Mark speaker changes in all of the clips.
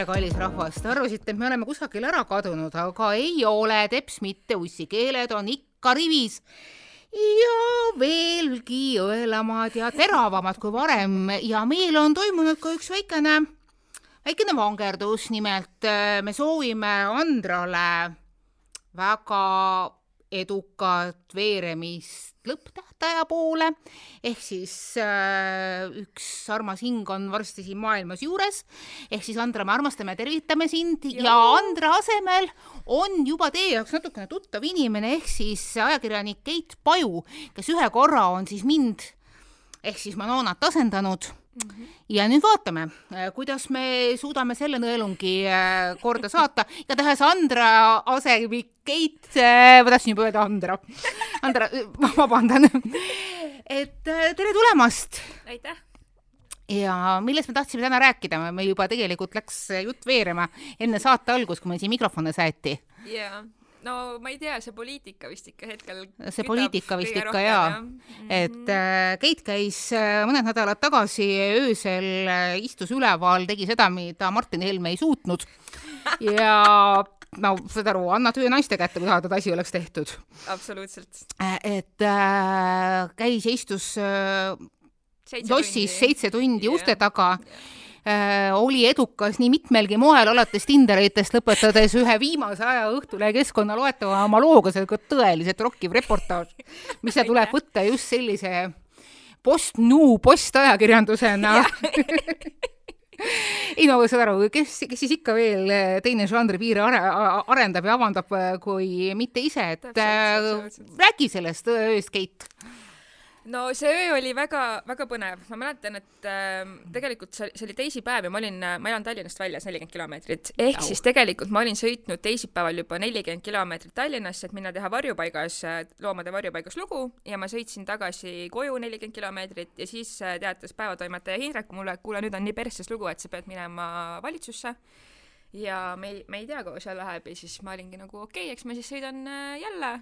Speaker 1: tere, kallis rahvas, te arvasite, et me oleme kusagil ära kadunud, aga ei ole, teps mitte, ussikeeled on ikka rivis. Ja veelgi õelamad ja teravamad kui varem. Ja meil on toimunud ka üks väikene, väikene vangerdus, nimelt äh, me soovime Andrale väga edukat veeremist lõpptähtaja poole, ehk siis äh, üks armas hing on varsti siin maailmas juures, ehk siis Andra, me armastame ja tervitame sind. Ja, ja Andra asemel on juba teie jaoks natukene tuttav inimene, ehk siis ajakirjanik Keit Paju, kes ühe korra on siis mind ehk siis Manonat asendanud Mm -hmm. ja nüüd vaatame, äh, kuidas me suudame selle nõelungi äh, korda saata ja tehes Andra asemik Keit, äh, ma tahtsin juba öelda Andra, Andra, ma vabandan. et tere tulemast.
Speaker 2: aitäh.
Speaker 1: ja millest me tahtsime täna rääkida, meil juba tegelikult läks jutt veerema enne saate algust, kui meil siin mikrofone säeti.
Speaker 2: jaa no ma ei tea, see poliitika vist ikka hetkel
Speaker 1: see poliitika vist ikka jaa ja. mm, -hmm. et äh, Keit käis äh, mõned nädalad tagasi öösel äh,, istus üleval, tegi seda, mida Martin Helme ei suutnud ja no saad aru, anna töö naiste kätte, kui tahad, et asi oleks tehtud.
Speaker 2: absoluutselt.
Speaker 1: Äh, et äh, käis ja istus äh, lossis seitse tundi yeah. uste taga yeah oli edukas nii mitmelgi moel, alates Tinderitest lõpetades ühe viimase aja Õhtulehe keskkonna loetava oma looga, see on tõeliselt rokkiv reportaaž, mis tuleb võtta just sellise post-new postajakirjandusena. Ei no saad aru, kes, kes siis ikka veel teine žanri piire are, arendab ja avandab, kui mitte ise, et äh, räägi sellest ööst, Keit
Speaker 2: no see öö oli väga-väga põnev, ma mäletan, et äh, tegelikult see, see oli teisipäev ja ma olin, ma elan Tallinnast väljas nelikümmend kilomeetrit, ehk Au. siis tegelikult ma olin sõitnud teisipäeval juba nelikümmend kilomeetrit Tallinnasse, et minna teha varjupaigas, loomade varjupaigas lugu. Ja ma sõitsin tagasi koju nelikümmend kilomeetrit ja siis äh, teatas päevatoimetaja Hindrek mulle, et kuule, nüüd on nii persses lugu, et sa pead minema valitsusse. Ja me ei, me ei tea, kaua seal läheb ja siis ma olingi nagu okei okay,, eks ma siis sõidan äh, jälle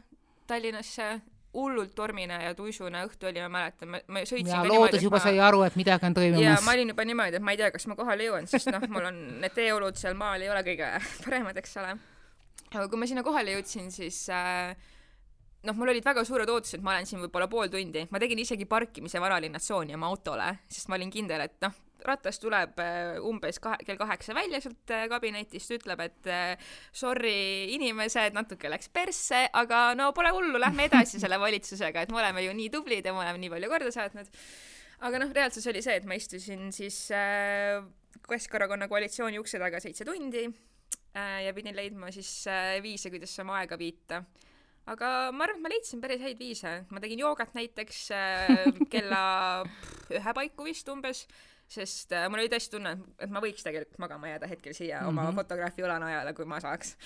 Speaker 2: Tallinnasse hullult tormine ja tuisune õhtu oli, ma mäletan, ma, ma sõitsin
Speaker 1: ja loodes juba ma... sai aru, et midagi on toimumas.
Speaker 2: ja ma olin juba niimoodi, et ma ei tea, kas ma kohale jõuan, sest noh, mul on need teeolud seal maal ei ole kõige paremad, eks ole. aga kui ma sinna kohale jõudsin, siis äh, noh, mul olid väga suured ootused, ma olen siin võib-olla pool tundi, ma tegin isegi parkimise vanalinna tsooni oma autole, sest ma olin kindel, et noh, ratas tuleb äh, umbes kahe, kell kaheksa välja sealt äh, kabinetist, ütleb, et äh, sorry, inimesed, natuke läks persse, aga no pole hullu, lähme edasi selle valitsusega, et me oleme ju nii tublid ja me oleme nii palju korda saatnud. aga noh, reaalsus oli see, et ma istusin siis Keskerakonna koalitsiooni ukse taga seitse tundi ja pidin leidma siis viise, kuidas oma aega viita. Aga ma arvan, et ma leidsin päris häid viise, ma tegin joogat näiteks kella ühe paiku vist umbes sest äh, mul oli tõesti tunne, et ma võiks tegelikult magama jääda hetkel siia mm -hmm. oma mhm. fotograafi õlanajale, kui ma saaks.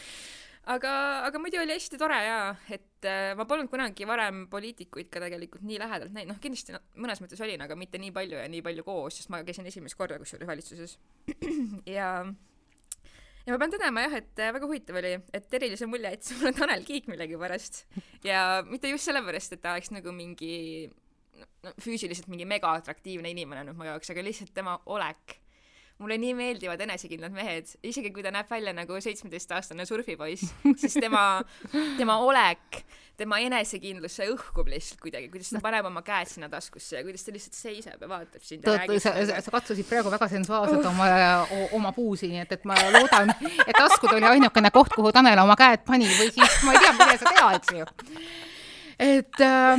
Speaker 2: aga, aga muidu oli hästi tore jaa, et äh, ma polnud kunagi varem poliitikuid ka tegelikult nii lähedalt näinud, noh kindlasti mõnes mõttes olin, aga mitte nii palju ja nii palju koos, sest ma käisin esimest korda kusjuures valitsuses ja ja ma pean tõdema jah, et äh, väga huvitav oli, et erilise mulje jättis mulle Tanel Kiik millegipärast. ja mitte just sellepärast, et ta oleks nagu mingi no füüsiliselt mingi mega atraktiivne inimene nüüd mu jaoks, aga lihtsalt tema olek. mulle nii meeldivad enesekindlad mehed, isegi kui ta näeb välja nagu seitsmeteistaastane surfipoiss, siis tema, tema olek, tema enesekindlus, see õhkub lihtsalt kuidagi, kuidas ta paneb oma käed sinna taskusse ja kuidas ta lihtsalt seisab ja vaatab sind ja
Speaker 1: räägib. sa, sa, sa katsusid praegu väga sensuaalselt oma, oma puusi, nii et, et ma loodan, et taskud oli ainukene koht, kuhu Tanel oma käed pani või siis ma ei tea, mida sa teha, eks ju. et Äh,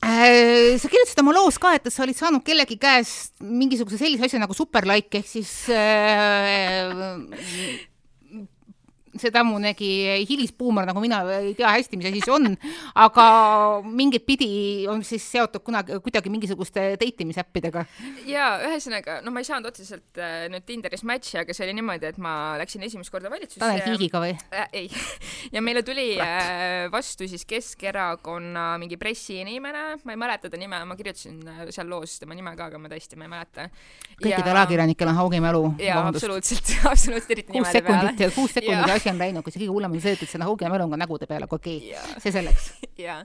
Speaker 1: sa kirjutasid oma loos ka, et sa olid saanud kellegi käest mingisuguse sellise asja nagu superlaik ehk siis äh, see tammunegi hilisbuumer, nagu mina ei tea hästi, mis asi see on, aga mingit pidi on siis seotud kunagi, kuidagi mingisuguste deitimisäppidega.
Speaker 2: jaa, ühesõnaga, no ma ei saanud otseselt äh, nüüd Tinderis match'i, aga see oli niimoodi, et ma läksin esimest korda valitsusse.
Speaker 1: Tanel Kiigiga või
Speaker 2: äh,? ei ja meile tuli äh, vastu siis Keskerakonna mingi pressiinimene, ma ei mäleta ta nime, ma kirjutasin äh, seal loos tema nime ka, aga ma tõesti, ma ei mäleta.
Speaker 1: kõikidel ja... ajakirjanikel on haugi mälu.
Speaker 2: jaa, absoluutselt, absoluutselt, eriti nimede
Speaker 1: peale. kuus sekundit ja kuus sekundit ja asi on läinud, kui see kõige hullem on see, et Melon on nägude peal, aga okei okay., see selleks.
Speaker 2: jaa,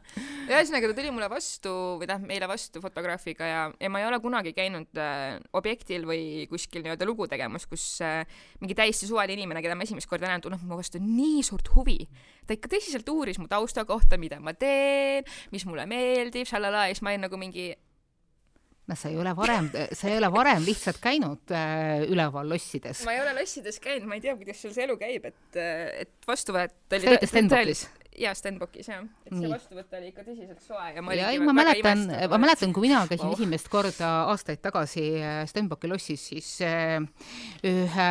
Speaker 2: ühesõnaga ta tuli mulle vastu või tähendab meile vastu fotograafiga ja, ja ma ei ole kunagi käinud äh, objektil või kuskil nii-öelda lugu tegemas, kus äh, mingi täiesti suvaline inimene, keda ma esimest korda näen, tunneb mu vastu nii suurt huvi. ta ikka tõsiselt uuris mu tausta kohta, mida ma teen, mis mulle meeldib, šalala, ja siis ma olin nagu mingi
Speaker 1: noh, sa ei ole varem, sa ei ole varem lihtsalt käinud äh, üleval lossides.
Speaker 2: ma ei ole lossides käinud, ma ei tea, kuidas sul see elu käib, et, et vastuvõtt oli
Speaker 1: Sa olid Stenbockis?
Speaker 2: jaa, Stenbockis jah, et see vastuvõtt oli ikka tõsiselt soe ja ma
Speaker 1: ja
Speaker 2: oligi
Speaker 1: ei, ma mäletan, ma
Speaker 2: et-
Speaker 1: mäletan, kui mina käisin wow. esimest korda aastaid tagasi äh, Stenbocki lossis, siis äh, ühe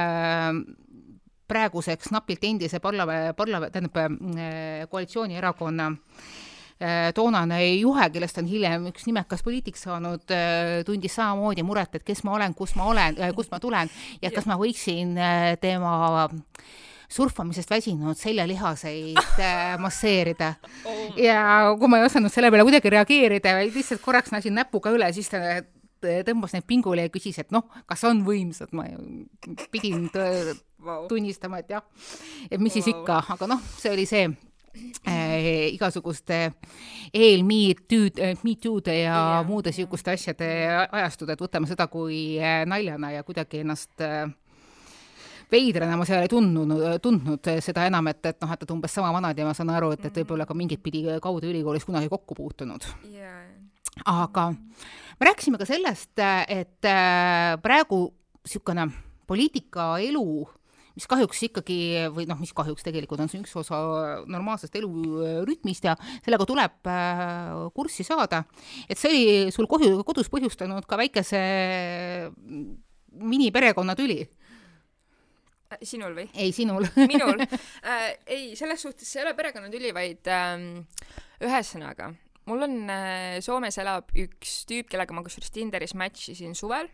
Speaker 1: praeguseks napilt endise parla-, parla-, tähendab äh, koalitsioonierakonna äh, toonane juhe, kellest on hiljem üks nimekas poliitik saanud, tundis samamoodi muret, et kes ma olen, kus ma olen, kust ma tulen ja kas ma võiksin äh, tema surfamisest väsinud seljalihaseid äh, masseerida.
Speaker 2: Oh,
Speaker 1: ja kui ma ei osanud selle peale kuidagi reageerida, vaid lihtsalt korraks näsin näpuga üle, siis ta tõmbas need pingule ja küsis, et noh, kas on võimsad, ma pidin
Speaker 2: vau.
Speaker 1: tunnistama, et jah, et mis siis
Speaker 2: Vau.
Speaker 1: ikka, aga noh, see oli see äh, igasuguste eel-MeToo'd, MeToo'de ja
Speaker 2: Jah.
Speaker 1: muude niisuguste asjade ajastud, et võtame seda kui äh, naljana ja kuidagi ennast äh, veidrana ma seal ei tundnud, tundnud seda enam, et, et noh, et nad umbes sama vanad ja ma saan aru, et, et võib-olla ka mingit pidi kaude ülikoolis kunagi kokku puutunud.
Speaker 2: jaa,
Speaker 1: aga me rääkisime ka sellest, et äh, praegu niisugune poliitikaelu, mis kahjuks ikkagi või noh, mis kahjuks tegelikult on see üks osa normaalsest elurütmist ja sellega tuleb äh, kurssi saada, et see oli sul kohu- kodus põhjustanud ka väikese miniperekonnatüli,
Speaker 2: sinul või?
Speaker 1: ei sinul
Speaker 2: minul äh,? ei, selles suhtes see ei ole perekonnatüli, vaid ähm, ühesõnaga, mul on äh,, Soomes elab üks tüüp, kellega ma kusjuures Tinderis match isin suvel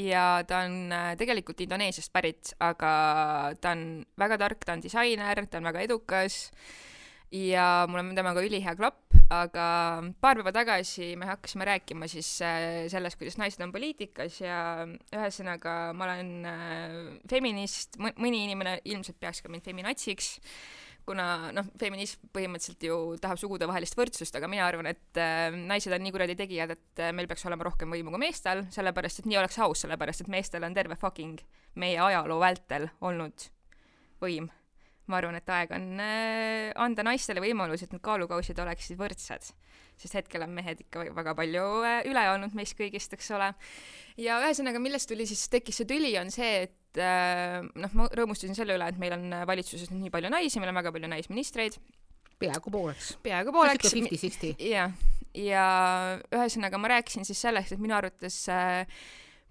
Speaker 2: ja ta on äh, tegelikult Indoneesiast pärit, aga ta on väga tark, ta on disainer, ta on väga edukas ja mul on temaga ülihea klapp, aga paar päeva tagasi me hakkasime rääkima siis äh, sellest, kuidas naised on poliitikas ja ühesõnaga ma olen äh, feminist, mõni inimene ilmselt peaks ka mind feminatsiks, kuna noh, feminism põhimõtteliselt ju tahab sugudevahelist võrdsust, aga mina arvan, et äh, naised on nii kuradi tegijad, et äh, meil peaks olema rohkem võimu kui meestel, sellepärast et nii oleks aus, sellepärast et meestel on terve fucking meie ajaloo vältel olnud võim ma arvan, et aeg on äh, anda naistele võimalus, et need kaalukausid oleksid võrdsed. sest hetkel on mehed ikka väga palju äh, üle olnud meist kõigist, eks ole. ja ühesõnaga, millest tuli siis, tekkis see tüli, on see, et äh, noh, ma rõõmustasin selle üle, et meil on valitsuses nii palju naisi, meil on väga palju naisministreid,
Speaker 1: peaaegu pooleks.
Speaker 2: peaaegu pooleks.
Speaker 1: fifty-sixty.
Speaker 2: jah, ja ühesõnaga ma rääkisin siis sellest, et minu arvates äh,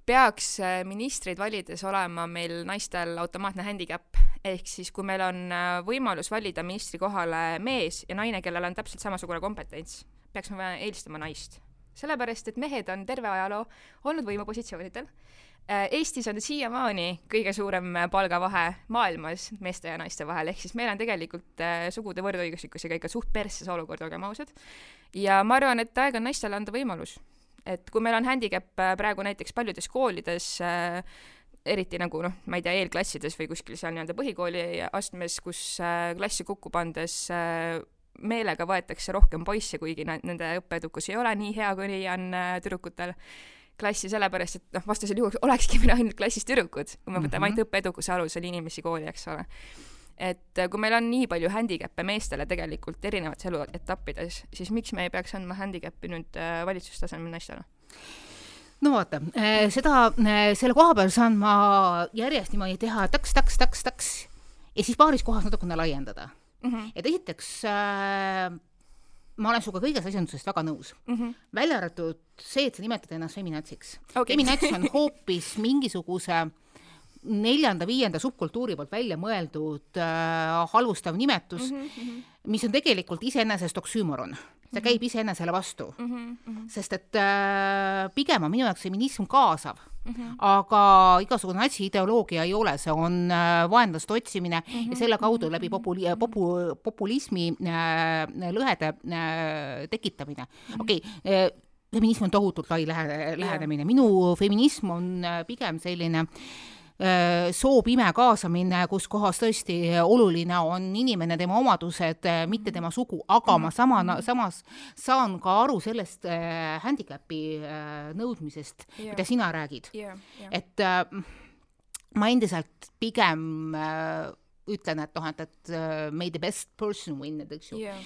Speaker 2: peaks äh, ministreid valides olema meil naistel automaatne handicap, ehk siis kui meil on võimalus valida ministri kohale mees ja naine, kellel on täpselt samasugune kompetents, peaks me eelistama naist. sellepärast, et mehed on terve ajaloo olnud võimupositsioonidel. Eestis on siiamaani kõige suurem äh, palgavahe maailmas meeste ja naiste vahel, ehk siis meil on tegelikult äh, sugude võrdõiguslikkusega ikka suht persses olukord, olgem ausad. ja ma arvan, et aeg on naistele anda võimalus. et kui meil on handicap äh, praegu näiteks paljudes koolides äh, eriti nagu noh, ma ei tea, eelklassides või kuskil seal nii-öelda põhikooli astmes, kus äh, klassi kokku pandes äh, meelega võetakse rohkem poisse, kuigi nende õppeedukus ei ole nii hea, kui on äh, tüdrukutel klassi, sellepärast et noh, vastasel juhul olekski meil ainult klassis tüdrukud, kui me võtame
Speaker 1: Mhm.
Speaker 2: ainult õppeedukuse alusel inimesi kooli, eks ole. et äh, kui meil on nii palju handicap'e meestele tegelikult erinevates eluetappides, siis miks me ei peaks andma handicap'i nüüd äh, valitsustasemel naistele?
Speaker 1: no vaata, seda, selle koha peal saan ma järjest niimoodi teha taks, taks, taks, taks ja siis paaris kohas natukene laiendada.
Speaker 2: mm. -hmm.
Speaker 1: et esiteks äh, ma olen sinuga kõiges asjandusest väga nõus,
Speaker 2: Mm -hmm.
Speaker 1: välja arvatud see, et sa nimetad ennast feminatsiks okay.. Feminats on hoopis mingisuguse neljanda-viienda subkultuuri poolt välja mõeldud äh, halvustav nimetus mm, -hmm. mis on tegelikult iseenesest oksüümoron. see käib iseenesele vastu
Speaker 2: Mm -hmm.
Speaker 1: sest et äh, pigem on minu jaoks feminism kaasav mm, -hmm. aga igasugune natsiideoloogia ei ole, see on äh, vaenlaste otsimine mm -hmm. ja selle kaudu läbi populi-, popu-, populismi äh, lõhede äh, tekitamine. okei okay,, feminism on tohutult lai lähe-, lähenemine, minu feminism on äh, pigem selline äh, soopime kaasamine, kus kohas tõesti oluline on inimene, tema omadused, mitte tema sugu, aga ma sama, samas saan ka aru sellest äh, handicap'i äh, nõudmisest yeah., mida sina räägid
Speaker 2: yeah,. Yeah.
Speaker 1: et äh, ma endiselt pigem äh, ütlen, et noh, et, et may the best person win, et eks ju
Speaker 2: yeah,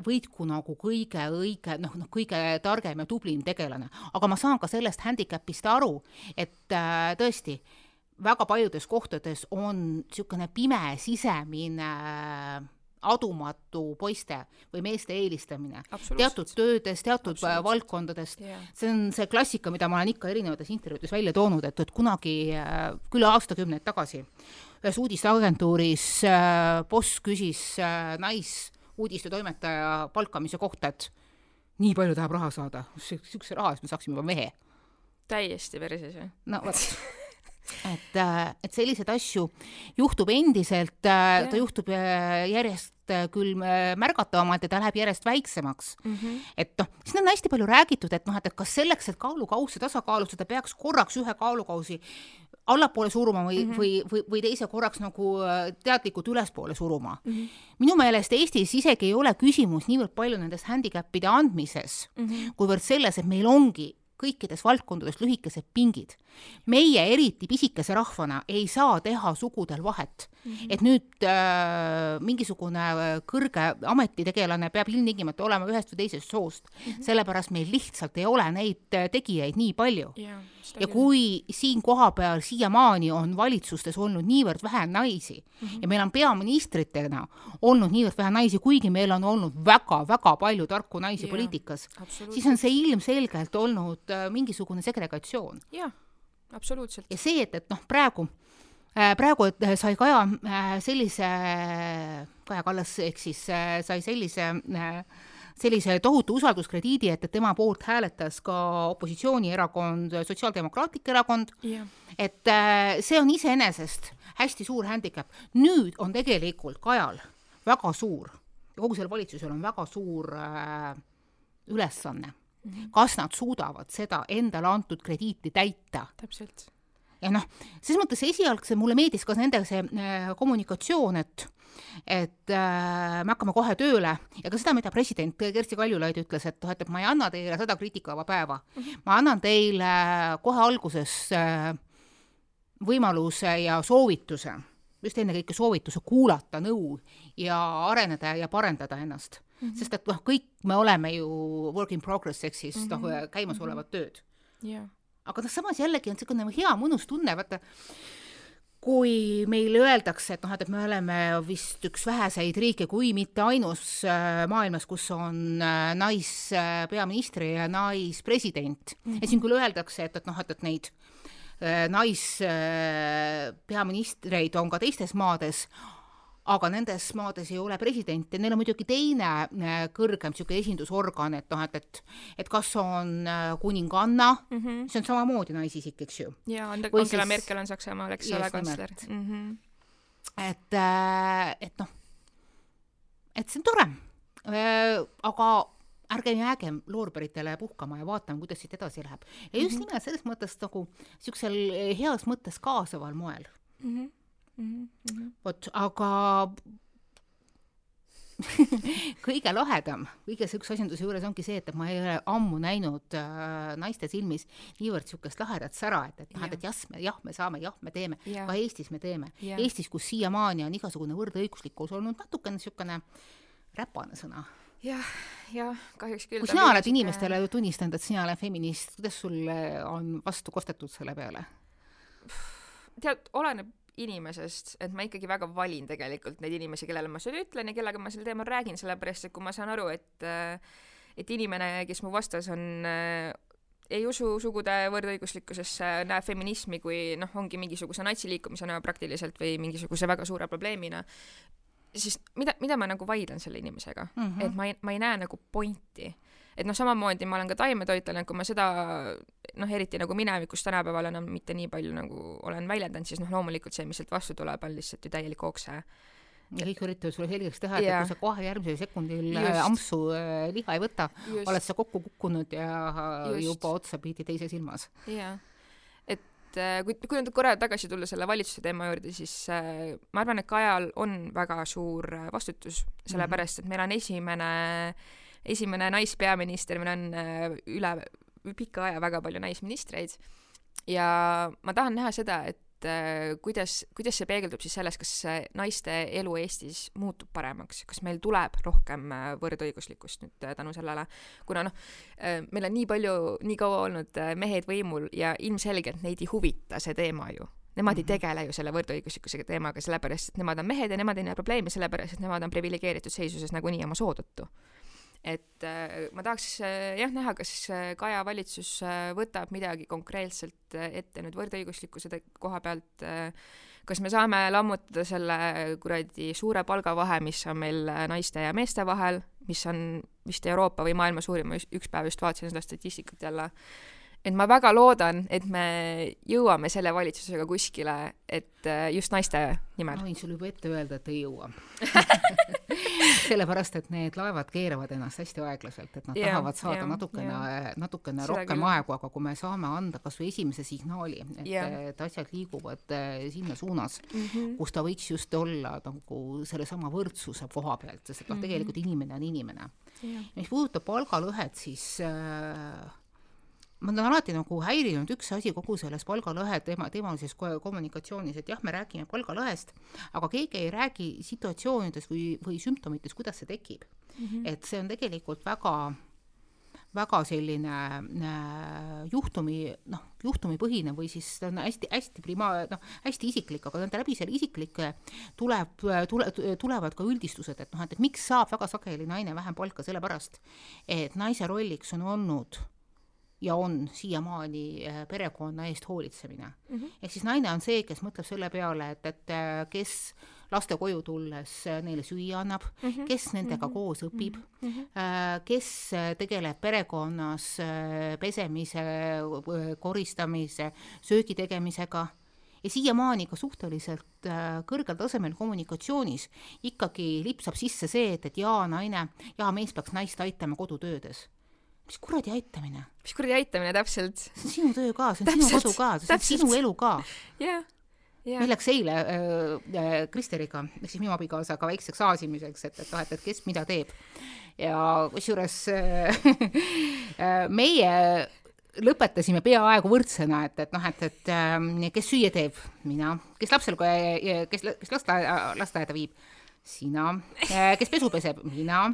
Speaker 1: võitku nagu kõige õige, noh, noh, kõige targem ja tublim tegelane, aga ma saan ka sellest handicap'ist aru, et tõesti, väga paljudes kohtades on niisugune pime sisemine uh, adumatu poiste või meeste eelistamine. Teatud töödes, teatud valdkondades. Yeah.. see on see klassika, mida ma olen ikka erinevates intervjuudes välja toonud, et, et kunagi äh, küll aastakümneid tagasi ühes uudisteagentuuris äh, boss küsis äh, naisuudiste toimetaja palkamise kohta, et nii palju tahab raha saada, niisuguse raha eest me saaksime juba mehe.
Speaker 2: täiesti perses ju.
Speaker 1: no vot et, äh, et selliseid asju juhtub endiselt, ta juhtub järjest küll märgatavamalt ja ta läheb järjest väiksemaks mm. -hmm. et noh, siin on hästi palju räägitud, et noh, et, et kas selleks, et kaalukausse tasakaalustada, peaks korraks ühe kaalukausi allapoole suruma või mm, -hmm. või, või, või teise korraks nagu äh, teadlikult ülespoole suruma mm. -hmm. minu meelest Eestis isegi ei ole küsimus niivõrd palju nendes handicap'ide andmises mm, -hmm. kuivõrd selles, et meil ongi kõikides valdkondades lühikesed pingid. meie eriti pisikese rahvana ei saa teha sugudel vahet mm, -hmm. et nüüd äh, mingisugune äh, kõrge ametitegelane peab ilmtingimata olema ühest või teisest soost mm, -hmm. sellepärast meil lihtsalt ei ole neid äh, tegijaid nii palju
Speaker 2: yeah
Speaker 1: ja kui siin kohapeal siiamaani on valitsustes olnud niivõrd vähe naisi mm -hmm. ja meil on peaministritena olnud niivõrd vähe naisi, kuigi meil on olnud väga-väga palju tarku naisi yeah, poliitikas, siis on see ilmselgelt olnud äh, mingisugune segregatsioon.
Speaker 2: jah, absoluutselt.
Speaker 1: ja see, et, et noh, praegu äh, praegu äh, sai Kaja sellise, Kaja Kallas ehk siis sai sellise äh, sellise tohutu usalduskrediidi, et, et tema poolt hääletas ka opositsioonierakond, Sotsiaaldemokraatlik Erakond
Speaker 2: yeah.,
Speaker 1: et äh, see on iseenesest hästi suur handicap. nüüd on tegelikult Kajal väga suur, kogu sellel valitsusel on väga suur äh, ülesanne. -hmm. kas nad suudavad seda endale antud krediiti täita?
Speaker 2: täpselt
Speaker 1: ja noh, selles mõttes esialgse mulle meeldis ka nende see äh, kommunikatsioon, et et äh, me hakkame kohe tööle ja ka seda, mida president Kersti Kaljulaid ütles, et noh, et, ma ei anna teile seda kriitikavaba päeva -hmm. ma annan teile kohe alguses äh, võimaluse ja soovituse, just ennekõike soovituse kuulata nõu ja areneda ja parendada ennast mm. -hmm. sest et noh, kõik me oleme ju work in progress ehk siis mm -hmm. noh, käimasolevad mm -hmm. tööd
Speaker 2: yeah..
Speaker 1: Aga noh, samas jällegi on niisugune hea mõnus tunne, vaata kui meile öeldakse, et noh, et me oleme vist üks väheseid riike, kui mitte ainus äh, maailmas, kus on äh, naispeaministri ja naispresident mm. -hmm. ja siin küll öeldakse, et, et noh, et, et neid äh, naispeaministreid on ka teistes maades, aga nendes maades ei ole presidenti, neil on muidugi teine äh, kõrgem niisugune esindusorgan, et noh, et, et et kas on äh, kuninganna mm, -hmm. see on samamoodi naisisik, eks ju.
Speaker 2: jaa, Angela siis... Merkel on Saksamaal, eks ole, kantsler mm. -hmm.
Speaker 1: et, äh, et noh, et see on tore, aga ärgem jäägem loorberitele puhkama ja vaatame, kuidas siit edasi läheb. ja just -hmm. nimelt selles mõttes nagu niisugusel heas mõttes kaasaval moel
Speaker 2: mm. -hmm mm -hmm.
Speaker 1: vot, aga kõige lahedam, kõige niisuguse asjanduse juures ongi see, et ma ei ole ammu näinud äh, naiste silmis niivõrd niisugust lahedat sära, et, et noh, et jah, me, jah, me saame, jah, me teeme, ka Eestis me teeme. Eestis, kus siiamaani on igasugune võrdõiguslikkus olnud natukene niisugune räpane sõna
Speaker 2: jah, jah, kahjuks küll.
Speaker 1: kui sina oled inimestele ju tunnistanud, et sina oled feminist, kuidas sul on vastu kostetud selle peale?
Speaker 2: tead, oleneb inimesest, et ma ikkagi väga valin tegelikult neid inimesi, kellele ma seda ütlen ja kellega ma sel teemal räägin, sellepärast et kui ma saan aru, et et inimene, kes mu vastas, on ei usu sugude võrdõiguslikkusesse, näeb feminismi kui noh, ongi mingisuguse natsiliikumisena praktiliselt või mingisuguse väga suure probleemina, siis mida, mida ma nagu vaidlen selle inimesega mm, -hmm. et ma ei, ma ei näe nagu pointi et noh, samamoodi ma olen ka taimetoitlane, kui ma seda noh, eriti nagu minevikus tänapäeval enam mitte nii palju nagu olen väljendanud, siis noh, loomulikult see, mis sealt vastu tuleb, on lihtsalt ju täilik okse
Speaker 1: ja kõik üritavad sulle selgeks teha, et kui sa kohe järgmisel sekundil äh, Just. ampsu äh, liha ei võta, oled sa kokku kukkunud ja Just. juba otsapidi teises ilmas.
Speaker 2: jah, et äh, kui, kui nüüd korra tagasi tulla selle valitsuse teema juurde, siis äh, ma arvan, et Kajal on väga suur äh, vastutus, sellepärast et meil on esimene, esimene naispeaminister, meil on äh, üle pika aja väga palju naisministreid ja ma tahan näha seda, et äh, kuidas, kuidas see peegeldub siis selles, kas äh, naiste elu Eestis muutub paremaks, kas meil tuleb rohkem võrdõiguslikkust nüüd tänu sellele, kuna noh, meil on nii palju, nii kaua olnud mehed võimul ja ilmselgelt neid ei huvita see teema ju. Nemad ei
Speaker 1: Mhm.
Speaker 2: tegele ju selle võrdõiguslikkusega teemaga, sellepärast et nemad on mehed ja nemad ei näe probleemi, sellepärast et nemad on priviligeeritud seisuses nagunii oma soo tõttu et äh, ma tahaks äh, jah näha, kas äh, Kaja valitsus võtab midagi konkreetselt ette nüüd võrdõiguslikkuse koha pealt kas me saame lammutada selle kuradi suure palgavahe, mis on meil naiste ja meeste vahel, mis on vist Euroopa või maailma suurim, üks päev just vaatasin seda statistikat jälle, et ma väga loodan, et me jõuame selle valitsusega kuskile, et äh, just naiste nimel
Speaker 1: ma võin sulle juba ette öelda, et ei jõua sellepärast, et need laevad keeravad ennast hästi aeglaselt, et nad
Speaker 2: Jah,
Speaker 1: tahavad saada
Speaker 2: jah,
Speaker 1: natukene, natukene
Speaker 2: Seda
Speaker 1: rohkem
Speaker 2: küll.
Speaker 1: aegu, aga kui me saame anda kas või esimese signaali, et
Speaker 2: Jah.
Speaker 1: et asjad liiguvad eh, sinna suunas,
Speaker 2: mm. -hmm.
Speaker 1: kus ta võiks just olla nagu sellesama võrdsuse koha pealt, sest noh,
Speaker 2: Mhm.
Speaker 1: tegelikult inimene on inimene.
Speaker 2: Yeah.
Speaker 1: mis puudutab palgalõhet, siis äh, mind on alati nagu häirinud üks asi kogu selles palgalõhe teema, teemalises ko- kommunikatsioonis, et jah, me räägime palgalõhest, aga keegi ei räägi situatsioonidest või, või sümptomitest, kuidas see tekib mm. -hmm. et see on tegelikult väga väga selline äh, juhtumi, noh, juhtumipõhine või siis ta on hästi-hästi prima-, noh, hästi isiklik, aga nende läbi selle isiklike tuleb, tule, tulevad ka üldistused, et noh, et miks saab väga sageli naine vähem palka, sellepärast et naise rolliks on olnud ja on siiamaani äh, perekonna eest hoolitsemine mm. -hmm. ehk siis naine on see, kes mõtleb selle peale, et, et äh, kes laste koju tulles neile süüa annab mm, -hmm. kes nendega mm -hmm. koos õpib mm, -hmm. kes tegeleb perekonnas pesemise, koristamise, söögi tegemisega ja siiamaani ka suhteliselt kõrgel tasemel kommunikatsioonis ikkagi lipsab sisse see, et, et jaa, naine, jaa, mees peaks naist aitama kodutöödes mis kuradi aitamine?
Speaker 2: mis kuradi aitamine täpselt?
Speaker 1: see on sinu töö ka, see on täpselt, sinu kodu ka, see on täpselt. sinu elu ka.
Speaker 2: jah. Yeah.
Speaker 1: meil läks eile äh, Kristeriga, ehk siis minu abikaasaga väikseks aasimiseks, et, et noh, et, et kes mida teeb. ja kusjuures äh, meie lõpetasime peaaegu võrdsena, et, et noh, et, et äh, kes süüa teeb, mina, kes lapsel, kes, kes lasteaeda, lasteaeda viib, sina, kes pesu peseb, mina,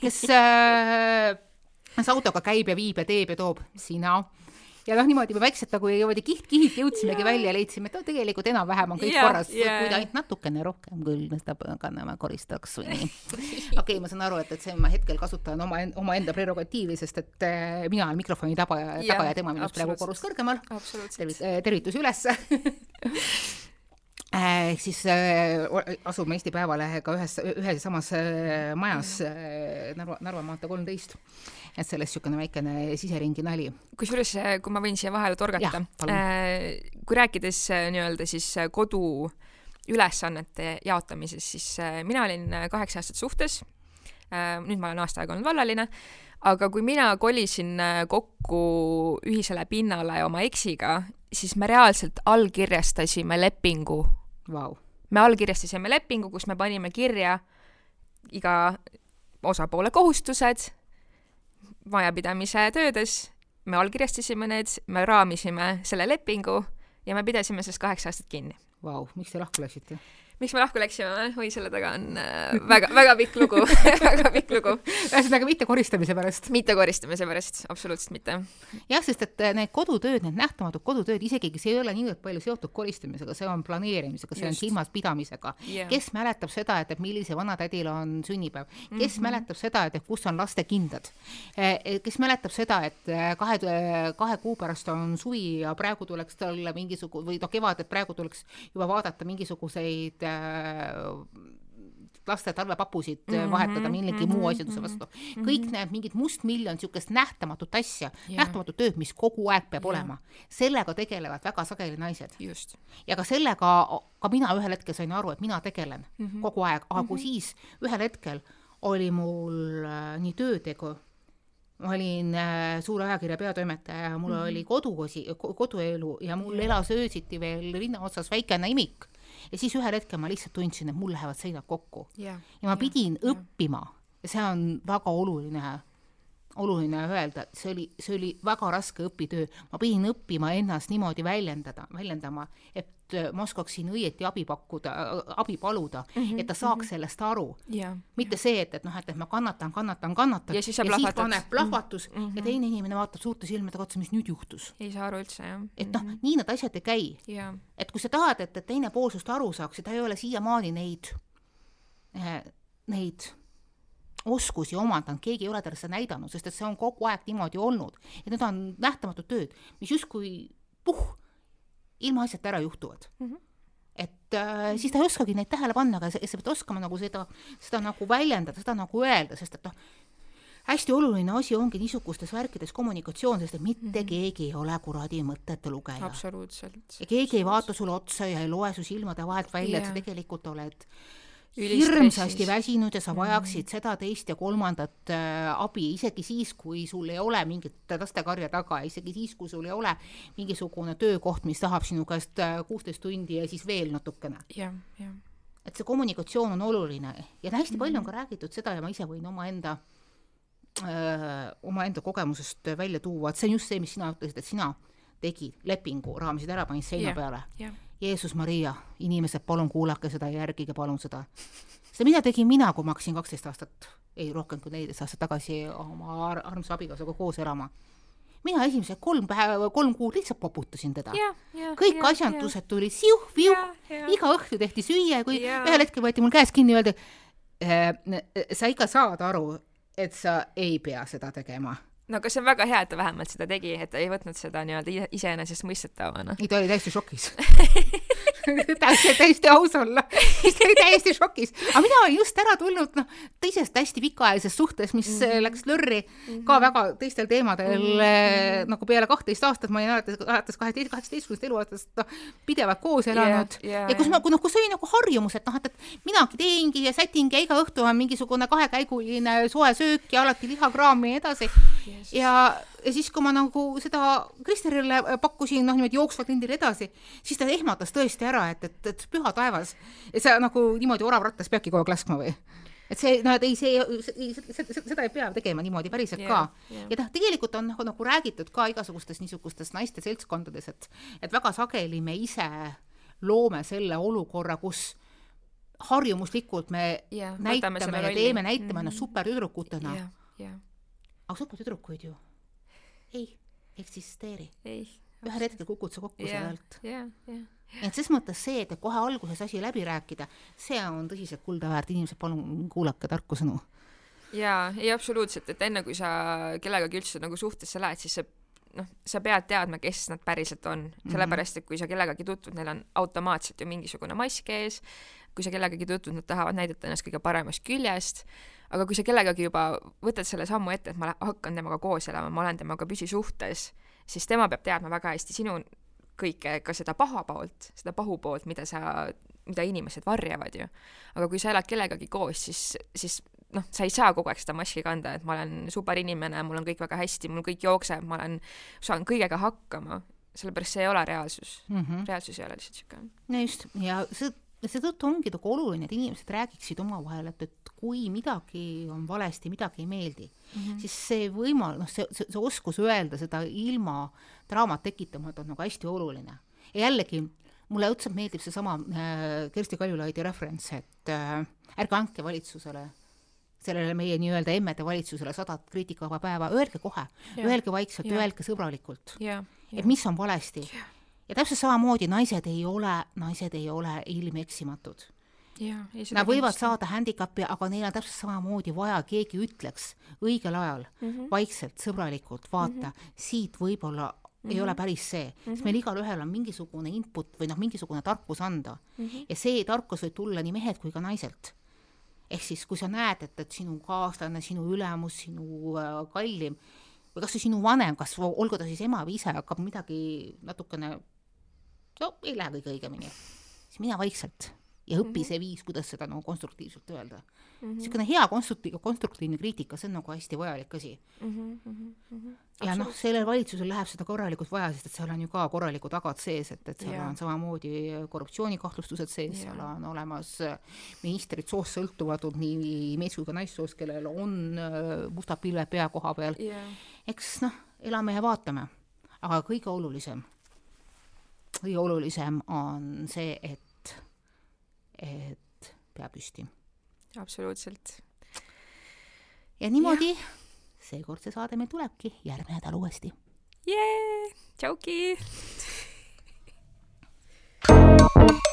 Speaker 1: kes äh, kes autoga käib ja viib ja teeb ja toob, sina. ja noh, niimoodi me vaikselt nagu niimoodi kiht-kihilt jõudsimegi yeah. välja ja leidsime, et no tegelikult enam-vähem on kõik yeah, korras yeah., kui ta ainult natukene rohkem küll seda kannama koristaks või nii. okei okay,, ma saan aru, et, et see ma hetkel kasutan oma, omaenda prerogatiivi, sest et äh, mina olen mikrofoni taga ja, yeah, taga ja tema minust praegu korrus kõrgemal. tervit-, tervitus ülesse ehk siis äh, asume Eesti Päevalehega ühes, ühes ja samas äh, majas äh, Narva, Narva maantee kolmteist. et sellest niisugune väikene siseringi nali.
Speaker 2: kusjuures, kui ma võin siia vahele torgata, kui rääkides nii-öelda siis kodu ülesannete jaotamises, siis mina olin kaheksa aastat suhtes, nüüd ma olen aasta aega olnud vallaline, aga kui mina kolisin kokku ühisele pinnale oma eksiga, siis me reaalselt allkirjastasime lepingu
Speaker 1: wow..
Speaker 2: me allkirjastasime lepingu, kus me panime kirja iga osapoole kohustused majapidamise töödes, me allkirjastasime need, me raamisime selle lepingu ja me pidasime sellest kaheksa aastat kinni.
Speaker 1: Vau, miks te lahku läksite?
Speaker 2: Miks me lahku läksime, oi selle taga on äh, väga, väga pikk lugu väga pikk lugu.
Speaker 1: ühesõnaga mitte koristamise pärast?
Speaker 2: mitte koristamise pärast, absoluutselt mitte.
Speaker 1: jah, sest et need kodutööd, need nähtamatud kodutööd, isegi see ei ole niivõrd palju seotud koristamisega, see on planeerimisega, see Just. on silmas pidamisega yeah.. kes mäletab seda, et, et millise vanatädil on sünnipäev, kes mm -hmm. mäletab seda, et, et kus on laste kindad, kes mäletab seda, et kahe, kahe kuu pärast on suvi ja praegu tuleks talle mingisugune või noh, kevad, et praegu tuleks juba vaadata mingisuguseid laste talvepapusid mm -hmm, vahetada millegi mm -hmm, muu asjanduse vastu mm. -hmm. kõik need mingid mustmiljon niisugust nähtamatut asja yeah., nähtamatut tööd, mis kogu aeg peab yeah. olema, sellega tegelevad väga sageli naised. ja ka sellega, ka mina ühel hetkel sain aru, et mina tegelen mm -hmm. kogu aeg, aga kui mm -hmm. siis ühel hetkel oli mul äh, nii töötegu ma olin äh, suure ajakirja peatoimetaja ja mul mm -hmm. oli kodukosi, koduelu ja mul elas öösiti veel rinna otsas väikene imik. Ja siis ühel hetkel ma lihtsalt tundsin, et mul lähevad seinad kokku. ja ma pidin ja. õppima ja see on väga oluline oluline öelda, see oli, see oli väga raske õpitöö, ma pidin õppima ennast niimoodi väljendada, väljendama, et äh, ma oskaksin õieti abi pakkuda, äh, abi paluda mm, -hmm, et ta saaks mm -hmm. sellest aru
Speaker 2: yeah,.
Speaker 1: mitte see, et, et noh, et, et ma kannatan, kannatan, kannatan
Speaker 2: ja siis, ja siis
Speaker 1: paneb plahvatus mm -hmm. ja teine inimene vaatab suurte silmadega otsa, mis nüüd juhtus.
Speaker 2: ei saa aru üldse, jah.
Speaker 1: et noh mm -hmm., nii need asjad ei käi
Speaker 2: yeah..
Speaker 1: et kui sa tahad, et, et teine pool sinust aru saaks ja ta ei ole siiamaani neid, eh, neid oskusi omandanud, keegi ei ole talle seda näidanud, sest et see on kogu aeg niimoodi olnud. et need on nähtamatud tööd, mis justkui puh, ilmaasjata ära juhtuvad mm. -hmm et äh, siis ta ei oskagi neid tähele panna, aga sa, sa pead oskama nagu seda, seda nagu väljendada, seda nagu öelda, sest et noh, hästi oluline asi ongi niisugustes värkides kommunikatsioon, sest et mitte mm -hmm. keegi ei ole kuradi mõtete lugeja.
Speaker 2: absoluutselt.
Speaker 1: ja keegi ei vaata sulle otsa ja ei loe su silmade vahelt välja yeah., et sa tegelikult oled hirmsasti väsinud ja sa vajaksid mm. seda, teist ja kolmandat äh, abi, isegi siis, kui sul ei ole mingit lastekarja taga, isegi siis, kui sul ei ole mingisugune töökoht, mis tahab sinu käest äh, kuusteist tundi ja siis veel natukene.
Speaker 2: jah, jah.
Speaker 1: et see kommunikatsioon on oluline ja hästi palju on ka räägitud seda ja ma ise võin omaenda äh, omaenda kogemusest välja tuua, et see on just see, mis sina ütlesid, et sina tegid lepingu, raamisid ära, panid seina yeah, peale
Speaker 2: yeah
Speaker 1: Jeesus Maria, inimesed, palun kuulake seda ja järgige palun seda. seda mida tegin mina, kui ma hakkasin kaksteist aastat, ei rohkem kui neliteist aastat tagasi oma ar armsa abikaasaga koos elama. mina esimesed kolm päeva, kolm kuud lihtsalt poputasin teda. kõik ja, asjandused tulid siuh-viuh, iga õhtu tehti süüa kui ja. ühel hetkel võeti mul käest kinni öeldi äh,, sa ikka saad aru, et sa ei pea seda tegema
Speaker 2: no aga see on väga hea, et ta vähemalt seda tegi, et ta ei võtnud seda nii-öelda iseenesestmõistetavana.
Speaker 1: ei, ta oli täiesti šokis täiesti, täiesti aus olla. ta oli täiesti šokis. aga mina olin just ära tulnud, noh, teisest hästi pikaajalisest suhtes, mis mm -hmm. läks lörri mm -hmm. ka väga teistel teemadel mm, -hmm. nagu peale kahtteist aastat, ma olin alates, alates kaheteist, kaheksateistkümnest eluaastast noh, pidevalt koos elanud yeah, yeah, ja kus ma, noh, kus oli nagu harjumus, et noh, et, et minagi teengi ja sätingi ja iga õhtu on mingisugune kahekäiguline soe söök ja alati lihakraam ja nii edasi. Ja, ja siis, kui ma nagu seda Kristerile pakkusin, noh, niimoodi jooksvalt lindil edasi, siis ta ehmatas tõesti ära, et, et, et püha taevas, et sa nagu niimoodi oravrattas peabki kogu aeg laskma või? et see, no ei, see, see, seda ei pea tegema niimoodi päriselt yeah, ka yeah.. ja noh, tegelikult on nagu, nagu räägitud ka igasugustes niisugustes naiste seltskondades, et, et väga sageli me ise loome selle olukorra, kus harjumuslikult me yeah, näitame ja teeme, näitame ennast mm -hmm. supertüdrukutena
Speaker 2: yeah,. Yeah
Speaker 1: aga supertüdrukuid ju ei eksisteeri.
Speaker 2: ühel
Speaker 1: hetkel kukud sa kokku
Speaker 2: yeah,
Speaker 1: sellelt
Speaker 2: yeah,. Yeah.
Speaker 1: et ses mõttes see, et kohe alguses asi läbi rääkida, see on tõsiselt kulda väärt, inimesed, palun kuulake tarku sõnu.
Speaker 2: jaa, ei absoluutselt, et enne kui sa kellegagi üldse nagu suhtesse lähed, siis see noh, sa pead teadma, kes nad päriselt on, mhm. sellepärast et kui sa kellegagi tutvud, neil on automaatselt ju mingisugune mask ees, kui sa kellegagi tutvud, nad tahavad näidata ennast kõige paremast küljest, aga kui sa kellegagi juba võtad selle sammu ette, et ma hakkan temaga koos elama, ma olen temaga püsisuhtes, siis tema peab teadma väga hästi sinu kõike, ka seda paha poolt, seda pahupoolt, mida sa, mida inimesed varjavad ju. aga kui sa elad kellegagi koos, siis, siis noh, sa ei saa kogu aeg seda maski kanda, et ma olen super inimene, mul on kõik väga hästi, mul kõik jookseb, ma olen, saan kõigega hakkama, sellepärast see ei ole reaalsus mm. -hmm. reaalsus ei ole lihtsalt niisugune.
Speaker 1: no just, ja see seetõttu ongi nagu oluline, et inimesed räägiksid omavahel, et, et kui midagi on valesti, midagi ei meeldi mm, -hmm. siis see võimal-, noh, see, see, see oskus öelda seda ilma draamat tekitamata on nagu hästi oluline. ja jällegi, mulle õudselt meeldib seesama äh, Kersti Kaljulaidi referents, et äh, ärge andke valitsusele sellele meie nii-öelda emmede valitsusele sadat kriitikavaba päeva, öelge kohe, öelge vaikselt, öelge sõbralikult, et mis on valesti ja täpselt samamoodi naised ei ole, naised ei ole ilmeksimatud. Nad võivad kindlasti. saada handicap'i, aga neil on täpselt samamoodi vaja, keegi ütleks õigel ajal mm, -hmm. vaikselt, sõbralikult, vaata mm, -hmm. siit võib-olla mm -hmm. ei ole mhm. päris see mm, -hmm. sest meil igalühel on mingisugune input või noh, mingisugune tarkus anda mm. -hmm. ja see tarkus võib tulla nii mehed kui ka naiselt. ehk siis, kui sa näed, et, et sinu kaaslane, sinu ülemus, sinu äh, kallim või kas või sinu vanem, kas olgu ta siis ema või ise, hakkab midagi natukene no ei lähe kõige õigemini, siis mine vaikselt ja õpi mm -hmm. see viis, kuidas seda nagu konstruktiivselt öelda mm. niisugune hea konstruktiivne, konstruktiivne kriitika, see on nagu hästi vajalik asi ja noh, sellel valitsusel läheb seda korralikult vaja, sest et seal on ju ka korralikud tagad sees, et, et seal yeah. on samamoodi korruptsioonikahtlustused sees yeah., seal on olemas ministrid soost sõltumatud, nii mees kui ka naissoost, kellel on äh, mustad pilved pea koha peal yeah.. eks noh, elame ja vaatame. aga kõige olulisem, kõige olulisem on see, et, et pea püsti.
Speaker 2: absoluutselt.
Speaker 1: ja niimoodi seekord see saade meil tulebki järgmine nädal uuesti.
Speaker 2: jee, tšauki!